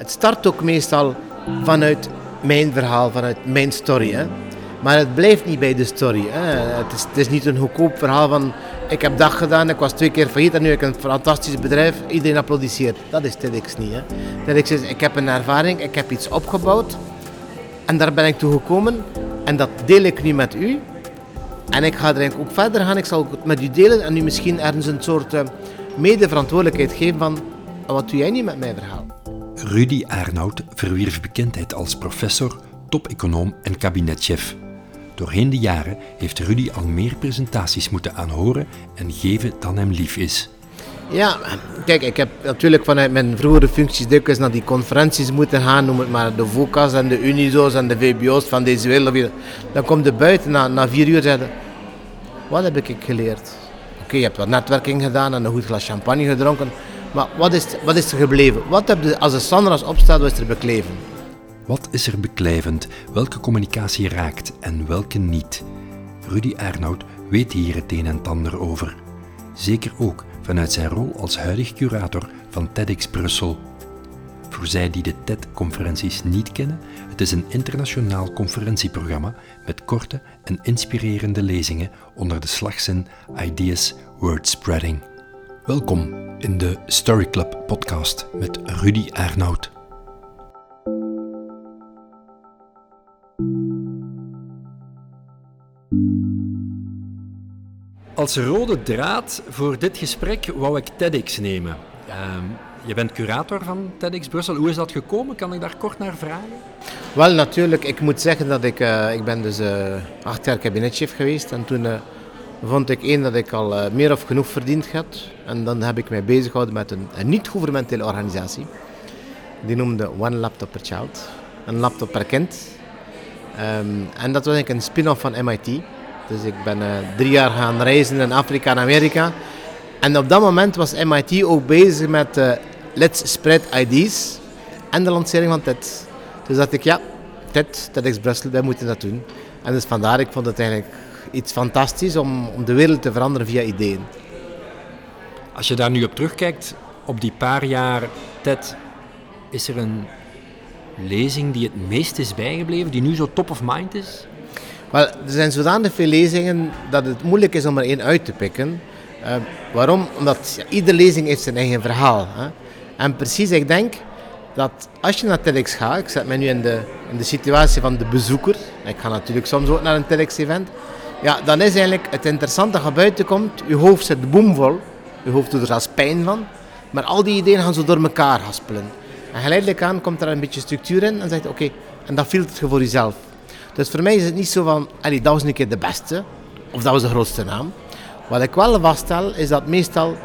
het start ook meestal vanuit mijn verhaal, vanuit mijn story. Hè. Maar het blijft niet bij de story. Het, is, het is niet een goedkoop verhaal van ik heb dat gedaan, ik was twee keer failliet en nu heb ik een fantastisch bedrijf. Iedereen applaudisseert. Dat is TEDx niet. Hè. TEDx is ik heb een ervaring, ik heb iets opgebouwd en daar ben ik toe gekomen en dat deel ik nu met u. En ik ga er ook verder gaan, ik zal het met u delen en u misschien ergens een soort uh, medeverantwoordelijkheid geven van wat doe jij niet met mijn verhaal. Rudy Arnoud verwierf bekendheid als professor, top-econoom en kabinetchef. Doorheen de jaren heeft Rudy al meer presentaties moeten aanhoren en geven dan hem lief is. Ja, kijk, ik heb natuurlijk vanuit mijn vroegere functies naar die conferenties moeten gaan, noem het maar de VOCA's en de Unizo's en de VBO's van deze wereld. Dan komt de buiten na, vier uur en zeggen, wat heb ik geleerd? Oké, je hebt wat netwerking gedaan en een goed glas champagne gedronken, maar wat is, wat is er gebleven? Wat heb je, als de Sandras opstaat, wat is er bekleven? Wat is er beklijvend? Welke communicatie raakt en welke niet? Rudy Arnoud weet hier het een en ander over. Zeker ook vanuit zijn rol als huidig curator van TEDx Brussel. Voor zij die de TED-conferenties niet kennen, het is een internationaal conferentieprogramma met korte en inspirerende lezingen onder de slagzin Ideas Word Spreading. Welkom in de Story Club podcast met Rudy Arnoud. Als rode draad voor dit gesprek wou ik TEDx nemen. Ehm, je bent curator van TEDx Brussel. Hoe is dat gekomen? Kan ik daar kort naar vragen? Wel, natuurlijk. Ik moet zeggen dat ik, uh, ik ben dus uh, acht jaar kabinetchef geweest. En toen uh, vond ik één dat ik al meer of genoeg verdiend had. En dan heb ik mij bezig gehouden met een, niet-governementele organisatie. Die noemde One Laptop per Child. Een laptop per kind. Um, en dat was eigenlijk een spin-off van MIT. Dus ik ben uh, drie jaar gaan reizen in Afrika en Amerika. En op dat moment was MIT ook bezig met uh, Let's Spread IDs en de lancering van TED. Dus dacht ik, ja, TED, TEDx Brussel, wij moeten dat doen. En dus vandaar, ik vond het eigenlijk iets fantastisch om, om de wereld te veranderen via ideeën. Als je daar nu op terugkijkt, op die paar jaar TED, is er een lezing die het meest is bijgebleven, die nu zo top of mind is? Wel, er zijn zodanig veel lezingen dat het moeilijk is om er één uit te pikken. Uh, waarom? Omdat ja, iedere lezing heeft zijn eigen verhaal. Hè. En precies, ik denk dat als je naar TEDx gaat, ik zet me nu in de, in de situatie van de bezoeker, ik ga natuurlijk soms ook naar een TEDx-event, ja, dan is eigenlijk het interessante dat je buiten komt, je hoofd zit boomvol, je hoofd doet er zelfs pijn van, maar al die ideeën gaan zo door elkaar haspelen. En geleidelijk aan komt er een beetje structuur in en zegt oké, en dat filtert je voor jezelf. Dus voor mij is het niet zo van, allee, dat was een keer de beste, of dat was de grootste naam. Wat ik wel vaststel, is dat meestal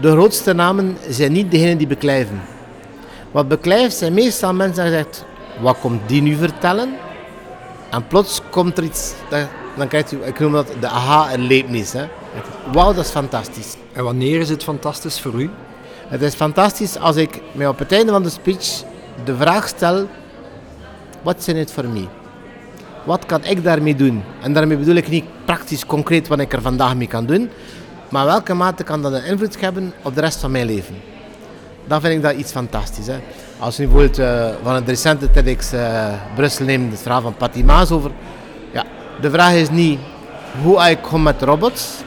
de grootste namen zijn niet degenen die beklijven. Wat beklijft zijn meestal mensen die zeggen, wat komt die nu vertellen? En plots komt er iets, dan krijgt u, ik noem dat de aha-erlevenis. Wauw, dat is fantastisch. En wanneer is het fantastisch voor u? Het is fantastisch als ik mij op het einde van de speech de vraag stel, wat zijn het voor mij? Wat kan ik daarmee doen? En daarmee bedoel ik niet praktisch concreet wat ik er vandaag mee kan doen, maar welke mate kan dat een invloed hebben op de rest van mijn leven? Dan vind ik dat iets fantastisch. Hè? Als je bijvoorbeeld uh, van het recente TEDx uh, Brussel neemt, het verhaal van Patty Maas over. De vraag is niet hoe ik kom met robots,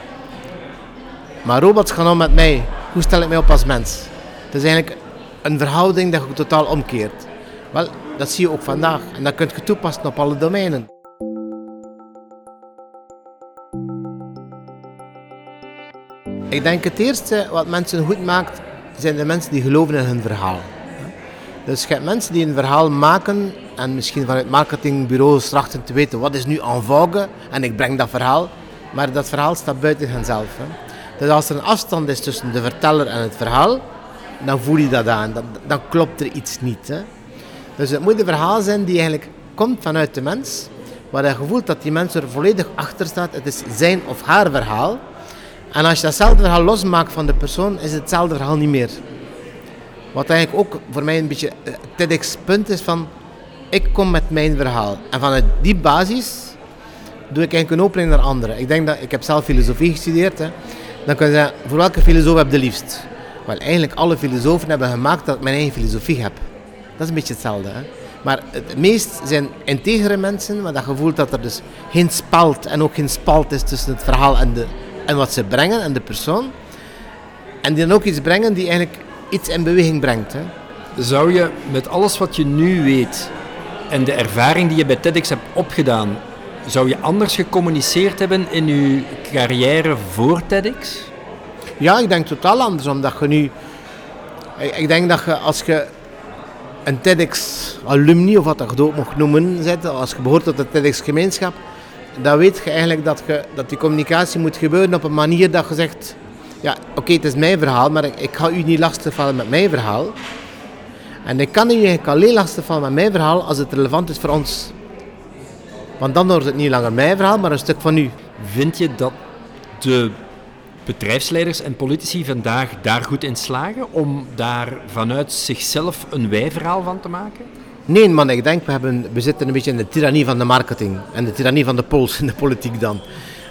maar robots gaan om met mij. Hoe stel ik mij op als mens? Het is eigenlijk een verhouding dat je totaal omkeert. Wel, dat zie je ook vandaag en dat kun je toepassen op alle domeinen. Ik denk het eerste wat mensen goed maakt, zijn de mensen die geloven in hun verhaal. Dus je hebt mensen die een verhaal maken en misschien vanuit marketingbureaus trachten te weten wat is nu en vogue en ik breng dat verhaal, maar dat verhaal staat buiten henzelf. Hè. Dus als er een afstand is tussen de verteller en het verhaal, dan voel je dat aan, dan, dan klopt er iets niet. Hè. Dus het moet een verhaal zijn die eigenlijk komt vanuit de mens, waar je voelt dat die mens er volledig achter staat. Het is zijn of haar verhaal. En als je datzelfde verhaal losmaakt van de persoon, is het hetzelfde verhaal niet meer. Wat eigenlijk ook voor mij een beetje het TEDx-punt is van, ik kom met mijn verhaal. En vanuit die basis doe ik eigenlijk een opening naar anderen. Ik denk dat, ik heb zelf filosofie gestudeerd. Hè. Dan kun je zeggen, voor welke filosoof heb je de liefst? Wel, eigenlijk alle filosofen hebben gemaakt dat ik mijn eigen filosofie heb. Dat is een beetje hetzelfde. Hè? Maar het meest zijn integere mensen, maar dat gevoel dat er dus geen spalt en ook geen spalt is tussen het verhaal en, de, en wat ze brengen en de persoon. En die dan ook iets brengen die eigenlijk iets in beweging brengt. Hè. Zou je met alles wat je nu weet en de ervaring die je bij TEDx hebt opgedaan, zou je anders gecommuniceerd hebben in je carrière voor TEDx? Ja, ik denk totaal anders, omdat je nu... Ik denk dat je als je een TEDx-alumni, of wat dat ook mocht noemen, zet, als je behoort tot de TEDx-gemeenschap, dan weet je eigenlijk dat, je, dat die communicatie moet gebeuren op een manier dat je zegt... Ja, oké, het is mijn verhaal, maar ik, ik ga u niet lastigvallen met mijn verhaal. En ik kan u eigenlijk alleen lastigvallen met mijn verhaal als het relevant is voor ons. Want dan wordt het niet langer mijn verhaal, maar een stuk van u. Vind je dat de bedrijfsleiders en politici vandaag daar goed in slagen om daar vanuit zichzelf een wij-verhaal van te maken? Nee, man, ik denk we, hebben, we zitten een beetje in de tirannie van de marketing en de tirannie van de pols in de politiek dan.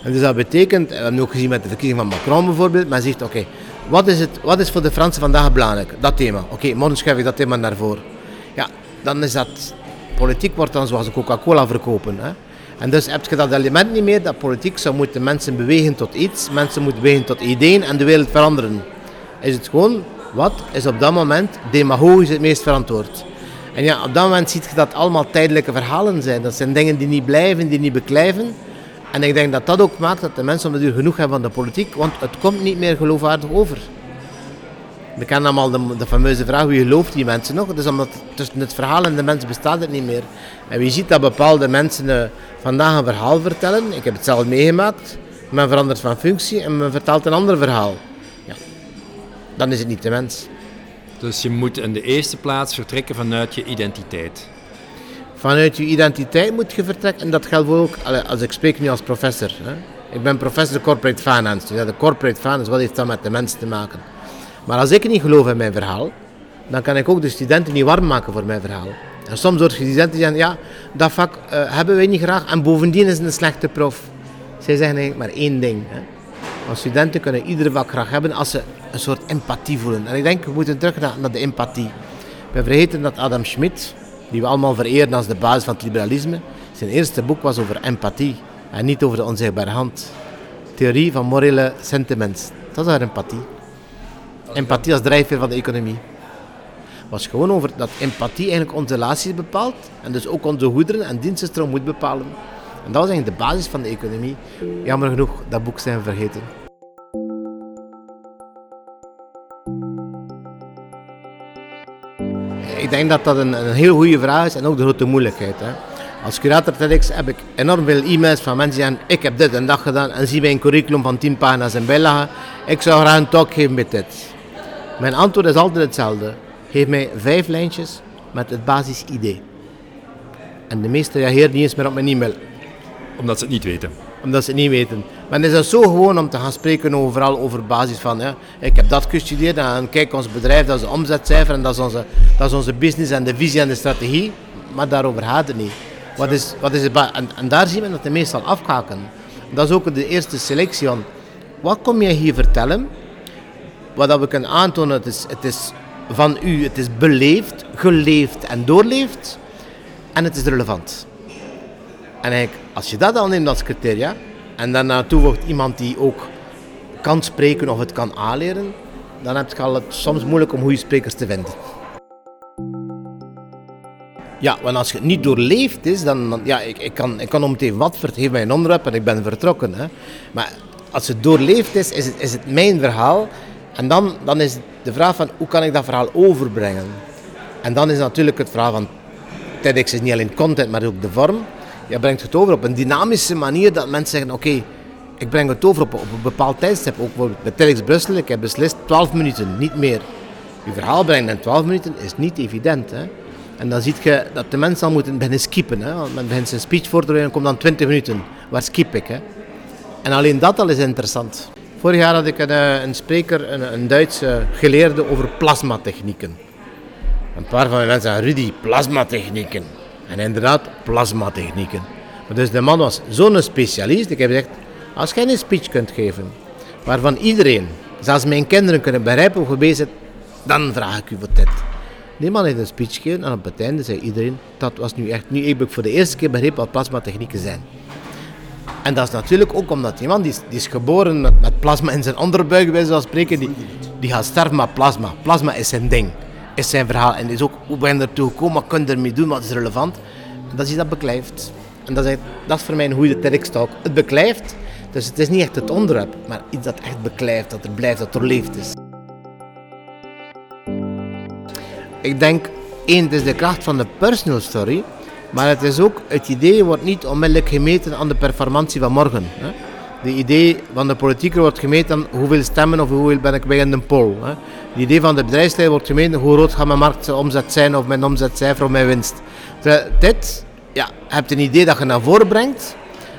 En dus dat betekent, we hebben ook gezien met de verkiezing van Macron bijvoorbeeld, men zegt oké, wat, is het, wat is voor de Fransen vandaag belangrijk? Dat thema. Oké, morgen schuif ik dat thema naar voren. Ja, dan is dat, politiek wordt dan zoals Coca-Cola verkopen. Hè? En dus heb je dat element niet meer dat politiek zou moeten mensen bewegen tot iets, mensen moeten bewegen tot ideeën en de wereld veranderen. Is het gewoon, wat is op dat moment demagogisch het meest verantwoord? En ja, op dat moment ziet je dat allemaal tijdelijke verhalen zijn. Dat zijn dingen die niet blijven, die niet beklijven. En ik denk dat dat ook maakt dat de mensen om de duur genoeg hebben van de politiek, want het komt niet meer geloofwaardig over. We kennen allemaal de, de fameuze vraag, wie gelooft die mensen nog? Dus omdat tussen het verhaal en de mens bestaat het niet meer. En wie ziet dat bepaalde mensen uh, vandaag een verhaal vertellen, ik heb het zelf meegemaakt, men verandert van functie en men vertelt een ander verhaal. Ja, dan is het niet de mens. Dus je moet in de eerste plaats vertrekken vanuit je identiteit. Vanuit je identiteit moet je vertrekken en dat geldt ook, als ik spreek nu als professor. Hè. Ik ben professor corporate finance. Ja, de corporate finance, wat heeft dat met de mens te maken? Maar als ik niet geloof in mijn verhaal, dan kan ik ook de studenten niet warm maken voor mijn verhaal. En soms hoor je studenten zeggen, ja, dat vak uh, hebben wij niet graag en bovendien is het een slechte prof. Zij zeggen eigenlijk maar één ding. Hè. Want studenten kunnen iedere vak graag hebben als ze een soort empathie voelen. En ik denk, we moeten terug naar de empathie. We vergeten dat Adam Schmidt, die we allemaal vereren als de basis van het liberalisme, zijn eerste boek was over empathie en niet over de onzichtbare hand. Theorie van morele sentiments. Dat is haar empathie. Empathie als drijfveer van de economie. was gewoon over dat empathie eigenlijk onze relaties bepaalt en dus ook onze goederen en dienstenstroom moet bepalen. En dat was eigenlijk de basis van de economie. Jammer genoeg, dat boek zijn vergeten. Ik denk dat dat een, een heel goede vraag is en ook de grote moeilijkheid. Hè. Als curator TEDx heb ik enorm veel e-mails van mensen die zeggen ik heb dit en dat gedaan en zie mij een curriculum van 10 pagina's en bijlagen. Ik zou graag een talk geven met dit. Mijn antwoord is altijd hetzelfde. Geef mij vijf lijntjes met het basisidee. En de meeste reageren niet eens meer op mijn e-mail. Omdat ze het niet weten. Omdat ze niet weten. Maar is zo gewoon om te gaan spreken overal over basis van, ik heb dat gestudeerd en kijk ons bedrijf, dat is de omzetcijfer en dat is, onze, dat is onze business en de visie en de strategie. Maar daarover gaat het niet. Wat is, wat is het en, daar zien we dat de meestal afhaken. Dat is ook de eerste selectie van, wat kom je hier vertellen wat we kunnen aantonen, het is, het is van u, het is beleefd, geleefd en doorleefd en het is relevant. En als je dat al neemt als criteria en daarna toevoegt iemand die ook kan spreken of het kan aanleren, dan heb je al het soms moeilijk om goede sprekers te vinden. Ja, want als je het niet doorleefd is, dan, ja, ik, ik, kan, ik kan om het even wat, geef mij een onderwerp en ik ben vertrokken. Hè. Maar als het doorleefd is, is het, is het mijn verhaal en dan, dan is de vraag van hoe kan ik dat verhaal overbrengen? En dan is natuurlijk het verhaal van TEDx is niet alleen content, maar ook de vorm. Je brengt het over op een dynamische manier dat mensen zeggen, oké, ik breng het over op, op, een bepaald tijdstip. Ook bijvoorbeeld bij TEDx Brussel, ik heb beslist 12 minuten, niet meer. Je verhaal brengen in 12 minuten is niet evident. Hè? En dan zie je dat de mensen al moeten beginnen skippen. Hè? Want men begint zijn speech voor te en komt dan 20 minuten. Waar skip ik? Hè? En alleen dat al is interessant. Vorig jaar had ik een, eh, spreker, een, een Duitse geleerde over plasmatechnieken. Een paar van mijn mensen zeggen, Rudy, plasmatechnieken. En inderdaad, plasmatechnieken. Dus de man was zo'n specialist. Ik heb gezegd, als jij een speech kunt geven, waarvan iedereen, zelfs mijn kinderen kunnen begrijpen hoe je bezig bent, dan vraag ik u voor dit. Die man heeft een speech gegeven en op het einde zei iedereen, dat was nu echt, nu heb ik voor de eerste keer begrepen wat plasmatechnieken zijn. En dat is natuurlijk ook omdat die man, die is, geboren met, met plasma in zijn onderbuik, bij zoals spreken, die, die gaat sterven met plasma. Plasma is zijn ding, is zijn verhaal. En is ook, hoe ben je ertoe gekomen, wat kun je ermee doen, wat is relevant. Dat is iets dat beklijft. En dat is, dat is voor mij een goede TEDx-talk. Het beklijft, dus het is niet echt het onderwerp, maar iets dat echt beklijft, dat er blijft, dat er leeft is. Ik denk, één, het is de kracht van de personal story, maar het is ook, het idee wordt niet onmiddellijk gemeten aan de performantie van morgen. Hè. De idee van de politieker wordt gemeten aan hoeveel stemmen of hoeveel ben ik bij in de poll. De idee van de bedrijfsleider wordt gemeten hoe groot gaat mijn marktomzet zijn of mijn omzetcijfer of mijn winst. dit, ja, je hebt een idee dat je naar voren brengt,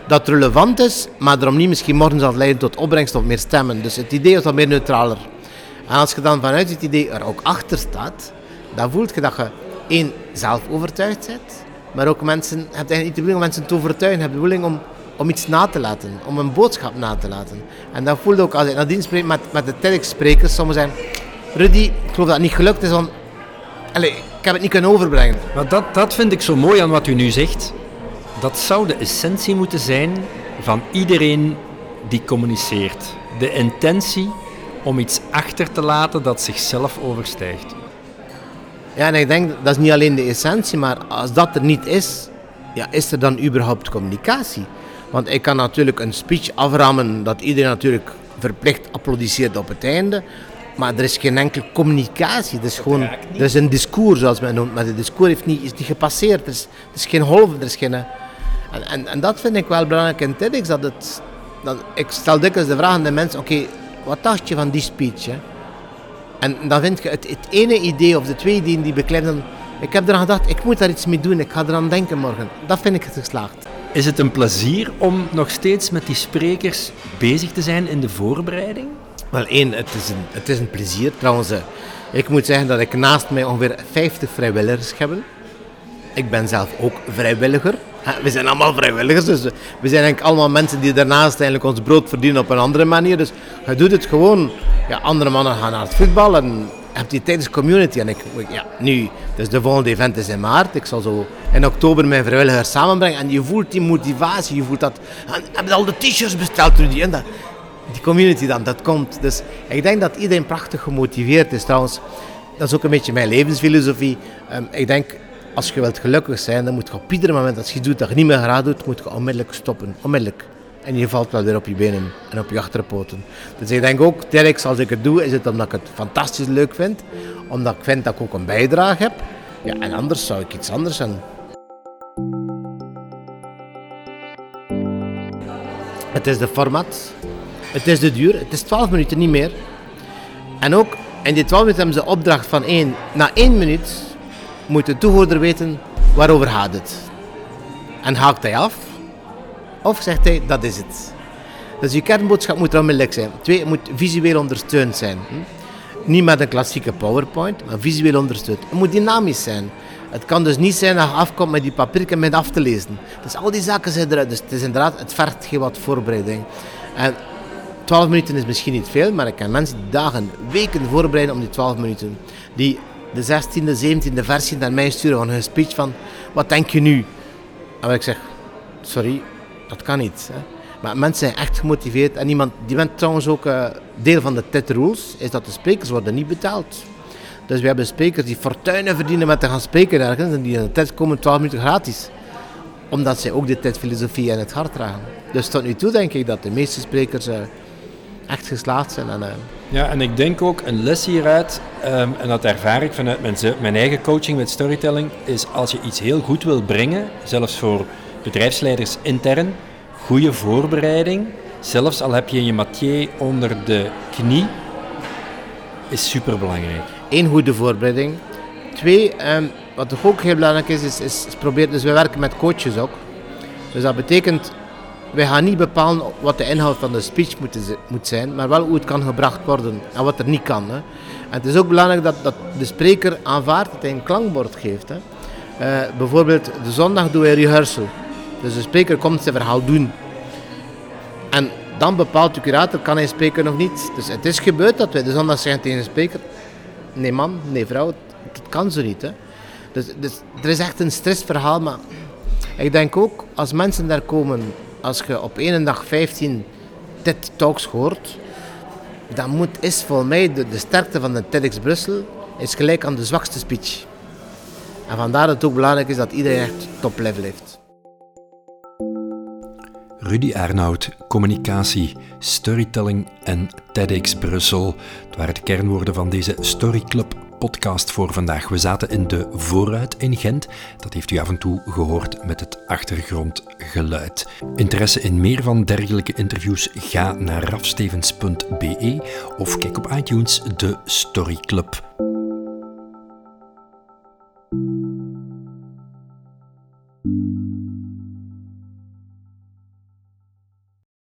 dat relevant is, maar daarom niet misschien morgen zal leiden tot opbrengst of meer stemmen. Dus het idee is wat meer neutraler. En als je dan vanuit het idee er ook achter staat, dan voelt je dat je één, zelf overtuigd bent, maar ook mensen, je hebt eigenlijk niet de bedoeling om mensen te overtuigen, hebt de bedoeling om, om iets na te laten, om een boodschap na te laten. En dat voelde ook als ik nadien spreek met, met de TEDx-sprekers, sommigen zijn, Rudy, ik geloof dat het niet gelukt is, want allez, ik heb het niet kunnen overbrengen. Maar dat, dat vind ik zo mooi aan wat u nu zegt. Dat zou de essentie moeten zijn van iedereen die communiceert. De intentie om iets achter te laten dat zichzelf overstijgt. Ja, en ik denk dat is niet alleen de essentie, maar als dat er niet is, ja, is er dan überhaupt communicatie? Want ik kan natuurlijk een speech aframmen dat iedereen natuurlijk verplicht applaudisseert op het einde, maar er is geen enkele communicatie. Er is gewoon er is een discours, zoals men noemt, maar het discours heeft niet, is niet gepasseerd. Er is, er is geen golf, er is geen... En, en, en, dat vind ik wel belangrijk in TEDx, dat het... Dat, ik stel dikwijls de vraag aan de mensen, oké, wat dacht je van die speech? Hè? En dan vind je het, het ene idee of de twee ideeën die beklemmen. Ik heb eraan gedacht, ik moet daar iets mee doen, ik ga eraan denken morgen. Dat vind ik het geslaagd. Is het een plezier om nog steeds met die sprekers bezig te zijn in de voorbereiding? Wel één, het is een, het is een plezier. Trouwens, eh, ik moet zeggen dat ik naast mij ongeveer 50 vrijwilligers heb. Ik ben zelf ook vrijwilliger. We zijn allemaal vrijwilligers, dus we zijn eigenlijk allemaal mensen die daarnaast eigenlijk ons brood verdienen op een andere manier. Dus je doet het gewoon. Ja, andere mannen gaan naar het voetbal en hebt die tijdens community. En ik, ja, nu, dus de volgende event is in maart. Ik zal zo in oktober mijn vrijwilligers samenbrengen. En je voelt die motivatie, je voelt dat. En, heb je al de t-shirts besteld, Rudy? En dat, die community dan, dat komt. Dus ik denk dat iedereen prachtig gemotiveerd is. Trouwens, dat is ook een beetje mijn levensfilosofie. Um, ik denk, als je wilt gelukkig zijn, dan moet je op ieder moment als je doet dat je niet meer graag doet, moet je onmiddellijk stoppen. Onmiddellijk. En je valt wel weer op je benen en op je achterpoten. Dus ik denk ook, direct als ik het doe, is het omdat ik het fantastisch leuk vind. Omdat ik vind dat ik ook een bijdrage heb. Ja, en anders zou ik iets anders zijn. Het is de format. Het is de duur. Het is 12 minuten, niet meer. En ook in die 12 minuten hebben ze opdracht van één. Na één minuut moet de toehoorder weten waarover gaat het. En haakt hij af? Of zegt hij, dat is het. Dus je kernboodschap moet onmiddellijk zijn. Twee, het moet visueel ondersteund zijn. Hm? Niet met een klassieke PowerPoint, maar visueel ondersteund. Het moet dynamisch zijn. Het kan dus niet zijn dat je afkomt met die papiertje met af te lezen. Dus al die zaken zijn eruit. Dus het is inderdaad, het vergt geen wat voorbereiding. En 12 minuten is misschien niet veel, maar ik ken mensen die dagen, weken voorbereiden om die 12 minuten. Die de 16e, 17e versie naar mij sturen van hun speech van, wat denk je nu? En ik zeg, sorry, dat kan niet. Hè. Maar mensen zijn echt gemotiveerd. En iemand, die bent trouwens ook uh, deel van de TED Rules, is dat de sprekers worden niet betaald. Dus we hebben sprekers die fortuinen verdienen met te gaan spreken ergens. En die in de TED komen 12 minuten gratis. Omdat zij ook de TED-filosofie in het hart dragen. Dus tot nu toe denk ik dat de meeste sprekers uh, echt geslaagd zijn. En, uh, ja, en ik denk ook een les hieruit, um, en dat ervaar ik vanuit mijn, mijn eigen coaching met storytelling, is als je iets heel goed wil brengen, zelfs voor bedrijfsleiders intern, goede voorbereiding, zelfs al heb je je matier onder de knie, is superbelangrijk. Eén goede voorbereiding. Twee, um, wat ook heel belangrijk is, is, is, dus we werken met coaches ook. Dus dat betekent, wij gaan niet bepalen wat de inhoud van de speech moet, moet zijn, maar wel hoe het kan gebracht worden en wat er niet kan. Hè. En het is ook belangrijk dat, dat de spreker aanvaardt dat hij een klankbord geeft. Hè. Uh, bijvoorbeeld, de zondag doen wij rehearsal. Dus de spreker komt zijn verhaal doen. En dan bepaalt de curator, kan hij spreken of niet. Dus het is gebeurd dat wij de zondag zeggen tegen de spreker, nee man, nee vrouw, het kan zo niet. Hè. Dus, dus er is echt een stressverhaal, maar ik denk ook als mensen daar komen, als je op één dag 15 TED Talks hoort, dan moet, is voor mij de, de sterkte van de TEDx Brussel is gelijk aan de zwakste speech. En vandaar dat het ook belangrijk is dat iedereen echt top level heeft. Rudy Arnoud, communicatie, storytelling en TEDx Brussel. Het waren de kernwoorden van deze Story Club podcast voor vandaag. We zaten in de vooruit in Gent. Dat heeft u af en toe gehoord met het achtergrondgeluid. Interesse in meer van dergelijke interviews? Ga naar rafstevens.be of kijk op iTunes de Story Club.